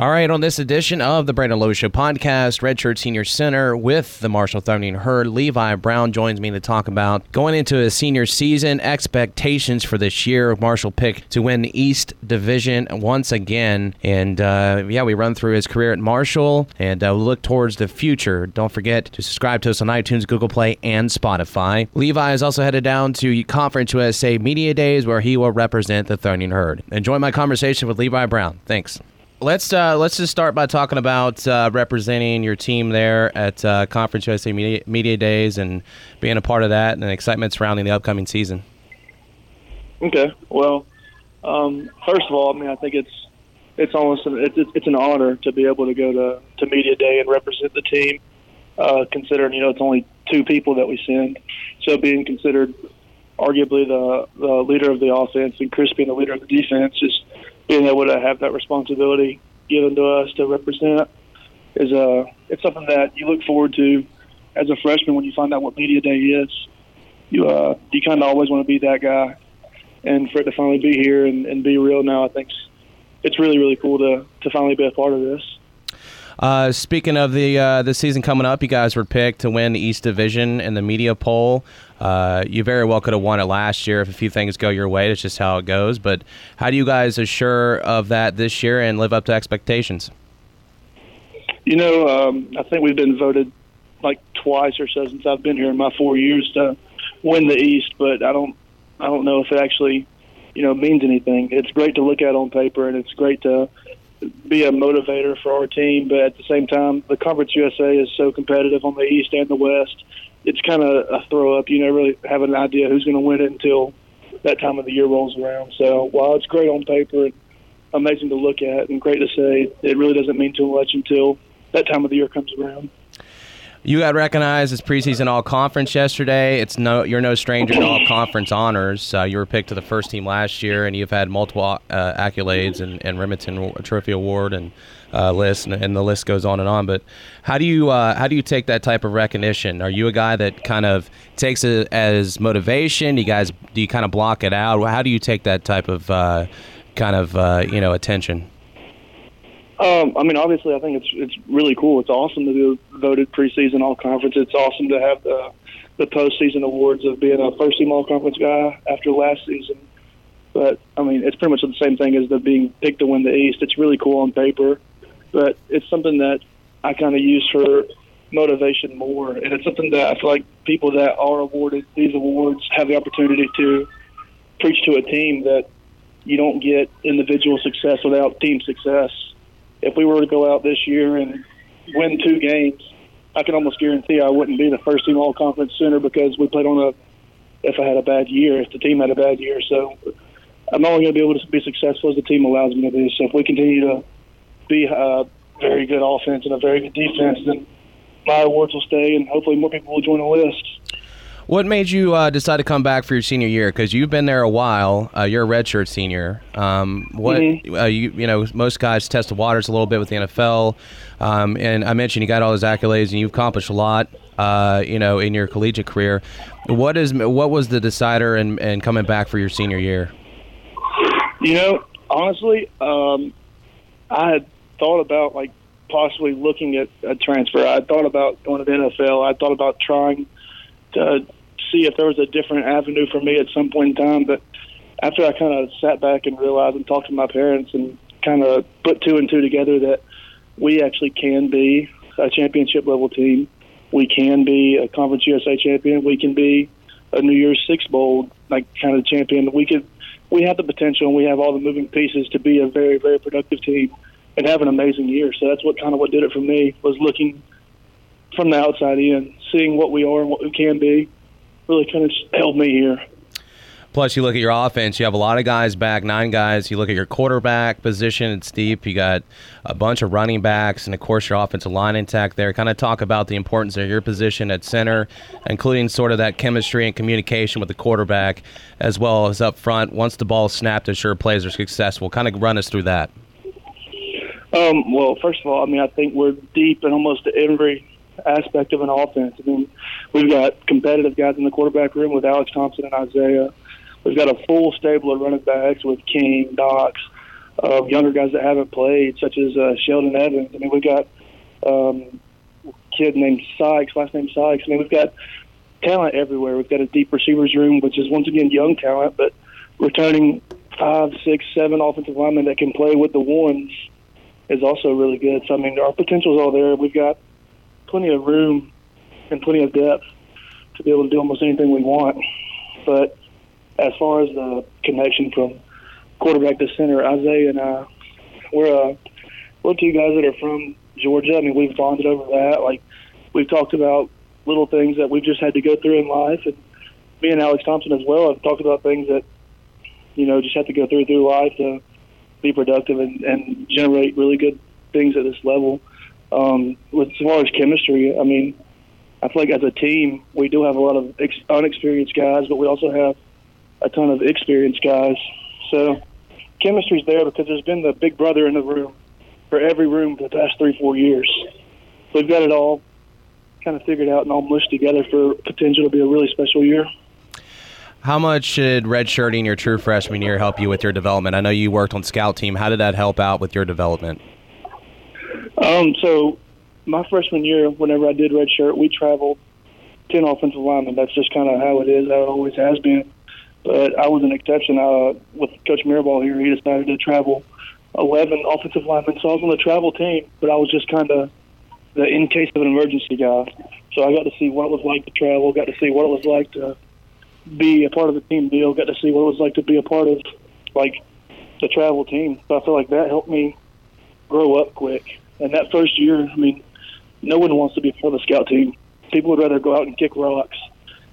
All right, on this edition of the Brandon Lowe Show podcast, Redshirt Senior Center with the Marshall Thundering Herd, Levi Brown joins me to talk about going into a senior season, expectations for this year. Of Marshall picked to win the East Division once again. And uh, yeah, we run through his career at Marshall and uh, look towards the future. Don't forget to subscribe to us on iTunes, Google Play, and Spotify. Levi is also headed down to Conference USA Media Days where he will represent the Thundering Herd. Enjoy my conversation with Levi Brown. Thanks. Let's uh, let's just start by talking about uh, representing your team there at uh, Conference USA Media, Media, Days and being a part of that and the excitement surrounding the upcoming season. Okay, well, um, first of all, I mean, I think it's it's almost an, it's, it's an honor to be able to go to, to Media Day and represent the team. Uh, considering you know it's only two people that we send, so being considered arguably the the leader of the offense and Chris being the leader of the defense is being able to have that responsibility given to us to represent is a uh, it's something that you look forward to as a freshman when you find out what media day is. You uh you kind of always want to be that guy, and for it to finally be here and, and be real now, I think it's really really cool to to finally be a part of this. Uh, speaking of the uh, the season coming up, you guys were picked to win the East Division in the media poll. Uh, you very well could have won it last year if a few things go your way. That's just how it goes. But how do you guys assure of that this year and live up to expectations? You know, um, I think we've been voted like twice or so since I've been here in my four years to win the East, but I don't I don't know if it actually you know means anything. It's great to look at on paper, and it's great to be a motivator for our team. But at the same time, the Conference USA is so competitive on the East and the West. It's kind of a throw up. You never really have an idea who's going to win it until that time of the year rolls around. So while it's great on paper and amazing to look at and great to say, it really doesn't mean too much until that time of the year comes around. You got recognized as preseason All Conference yesterday. It's no, you're no stranger to All Conference honors. Uh, you were picked to the first team last year, and you've had multiple uh, accolades and, and Rimington Trophy Award and uh, list, and, and, the list goes on and on. But how do you uh, how do you take that type of recognition? Are you a guy that kind of takes it as motivation? Do you guys do you kind of block it out? How do you take that type of uh, kind of uh, you know attention? Um, I mean, obviously, I think it's it's really cool. It's awesome to be voted preseason all conference. It's awesome to have the the postseason awards of being a first team all conference guy after last season. But I mean, it's pretty much the same thing as the being picked to win the East. It's really cool on paper, but it's something that I kind of use for motivation more, and it's something that I feel like people that are awarded these awards have the opportunity to preach to a team that you don't get individual success without team success if we were to go out this year and win two games, I can almost guarantee I wouldn't be the first team all conference center because we played on a. If I had a bad year, if the team had a bad year, so I'm only going to be able to be successful as the team allows me to be. So if we continue to be a very good offense and a very good defense, then my awards will stay, and hopefully more people will join the list. What made you uh, decide to come back for your senior year? Because you've been there a while. Uh, you're a redshirt senior. Um, what mm-hmm. uh, you you know most guys test the waters a little bit with the NFL, um, and I mentioned you got all those accolades and you've accomplished a lot. Uh, you know in your collegiate career. What is what was the decider and in, in coming back for your senior year? You know, honestly, um, I had thought about like possibly looking at a transfer. I thought about going to the NFL. I thought about trying to see if there was a different avenue for me at some point in time. But after I kind of sat back and realized and talked to my parents and kind of put two and two together that we actually can be a championship level team. We can be a Conference USA champion. We can be a New Year's Six Bowl like kind of champion. We could, we have the potential and we have all the moving pieces to be a very very productive team and have an amazing year. So that's what kind of what did it for me was looking from the outside in, seeing what we are and what we can be, really kind of held me here. Plus, you look at your offense, you have a lot of guys back, nine guys. You look at your quarterback position, it's deep. You got a bunch of running backs, and of course, your offensive line intact there. Kind of talk about the importance of your position at center, including sort of that chemistry and communication with the quarterback, as well as up front. Once the ball is snapped, ensure plays are successful. Kind of run us through that. Um, well, first of all, I mean, I think we're deep in almost every aspect of an offense. I mean, we've got competitive guys in the quarterback room with Alex Thompson and Isaiah. We've got a full stable of running backs with King, Knox, uh, younger guys that haven't played, such as uh, Sheldon Evans. I mean, we've got um, kid named Sykes, last name Sykes. I mean, we've got talent everywhere. We've got a deep receivers room, which is once again young talent, but returning five, six, seven offensive linemen that can play with the ones is also really good. So I mean, our potential is all there. We've got plenty of room and plenty of depth to be able to do almost anything we want. But as far as the connection from quarterback to center, Isaiah and I, we're uh, we're two guys that are from Georgia. I mean, we've bonded over that. Like we've talked about little things that we've just had to go through in life, and me and Alex Thompson as well have talked about things that you know just have to go through through life to be productive and, and generate really good things at this level. Um, as far as chemistry, I mean, I feel like as a team we do have a lot of ex- unexperienced guys, but we also have a ton of experienced guys. So chemistry's there because there's been the big brother in the room for every room for the past three, four years. We've got it all kind of figured out and all mushed together for potential to be a really special year. How much did redshirting your true freshman year help you with your development? I know you worked on scout team. How did that help out with your development? Um, so my freshman year, whenever I did redshirt, we traveled ten offensive linemen. That's just kind of how it is. How it always has been. But I was an exception. Uh, with Coach Mirabal here, he decided to travel 11 offensive linemen. So I was on the travel team, but I was just kind of the in case of an emergency guy. So I got to see what it was like to travel, got to see what it was like to be a part of the team deal, got to see what it was like to be a part of like the travel team. So I feel like that helped me grow up quick. And that first year, I mean, no one wants to be part of the scout team. People would rather go out and kick rocks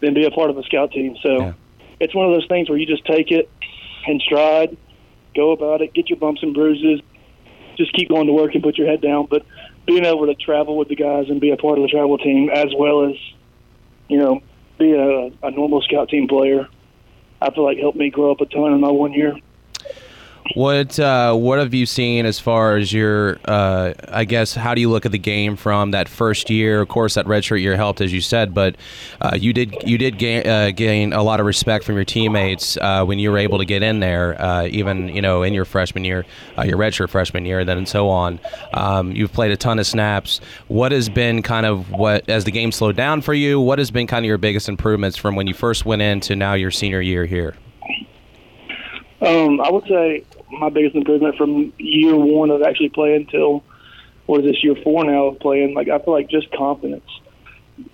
than be a part of the scout team. So yeah. it's one of those things where you just take it in stride, go about it, get your bumps and bruises, just keep going to work and put your head down. But being able to travel with the guys and be a part of the travel team as well as, you know, be a, a normal scout team player, I feel like helped me grow up a ton in my one year. What uh, what have you seen as far as your? Uh, I guess how do you look at the game from that first year? Of course, that redshirt year helped, as you said, but uh, you did you did gain, uh, gain a lot of respect from your teammates uh, when you were able to get in there, uh, even you know in your freshman year, your redshirt freshman year, then and so on. Um, you've played a ton of snaps. What has been kind of what as the game slowed down for you? What has been kind of your biggest improvements from when you first went in to now your senior year here? Um, I would say my biggest improvement from year one of actually playing till what is this year four now of playing. Like I feel like just confidence.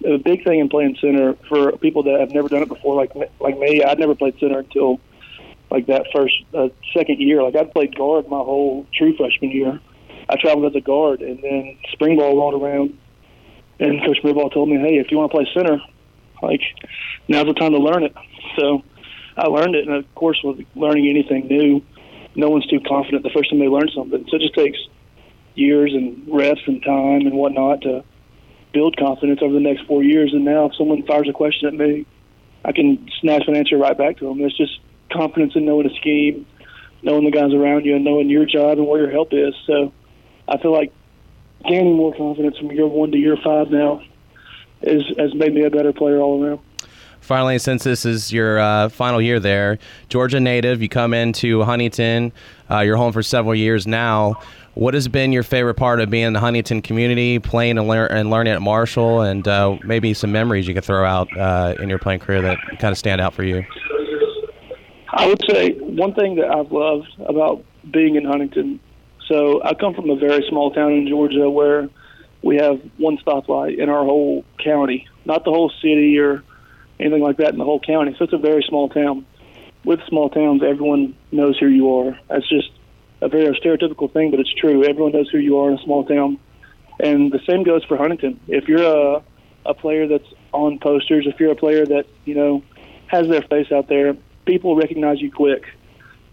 A big thing in playing center for people that have never done it before, like like me. I'd never played center until like that first uh, second year. Like I'd played guard my whole true freshman year. I traveled as a guard, and then spring ball rolled around, and Coach Mirabal told me, "Hey, if you want to play center, like now's the time to learn it." So I learned it, and of course, with learning anything new, no one's too confident the first time they learn something. So it just takes years and reps and time and whatnot to build confidence over the next four years. And now, if someone fires a question at me, I can snatch an answer right back to them. It's just confidence in knowing a scheme, knowing the guys around you, and knowing your job and where your help is. So I feel like gaining more confidence from year one to year five now is has made me a better player all around finally, since this is your uh, final year there, Georgia native, you come into Huntington. Uh, you're home for several years now. What has been your favorite part of being in the Huntington community, playing and, lear- and learning at Marshall, and uh, maybe some memories you could throw out uh, in your playing career that kind of stand out for you? I would say one thing that I've loved about being in Huntington. So I come from a very small town in Georgia where we have one stoplight in our whole county, not the whole city or anything like that in the whole county. So it's a very small town. With small towns, everyone knows who you are. That's just a very stereotypical thing, but it's true. Everyone knows who you are in a small town. And the same goes for Huntington. If you're a, a player that's on posters, if you're a player that, you know, has their face out there, people recognize you quick.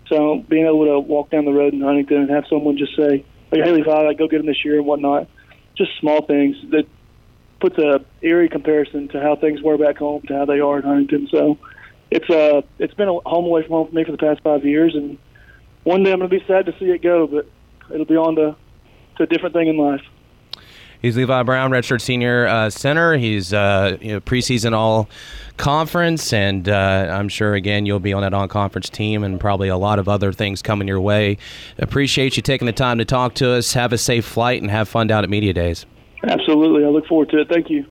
So being able to walk down the road in Huntington and have someone just say, hey, Haley, I go get him this year and whatnot, just small things that puts a eerie comparison to how things were back home to how they are in Huntington. So it's uh it's been a home away from home for me for the past five years, and one day I'm going to be sad to see it go, but it'll be on to to a different thing in life. He's Levi Brown, redshirt senior uh, center. He's uh, you know, preseason all conference, and uh, I'm sure again you'll be on that on conference team, and probably a lot of other things coming your way. Appreciate you taking the time to talk to us. Have a safe flight and have fun down at media days. Absolutely, I look forward to it. Thank you.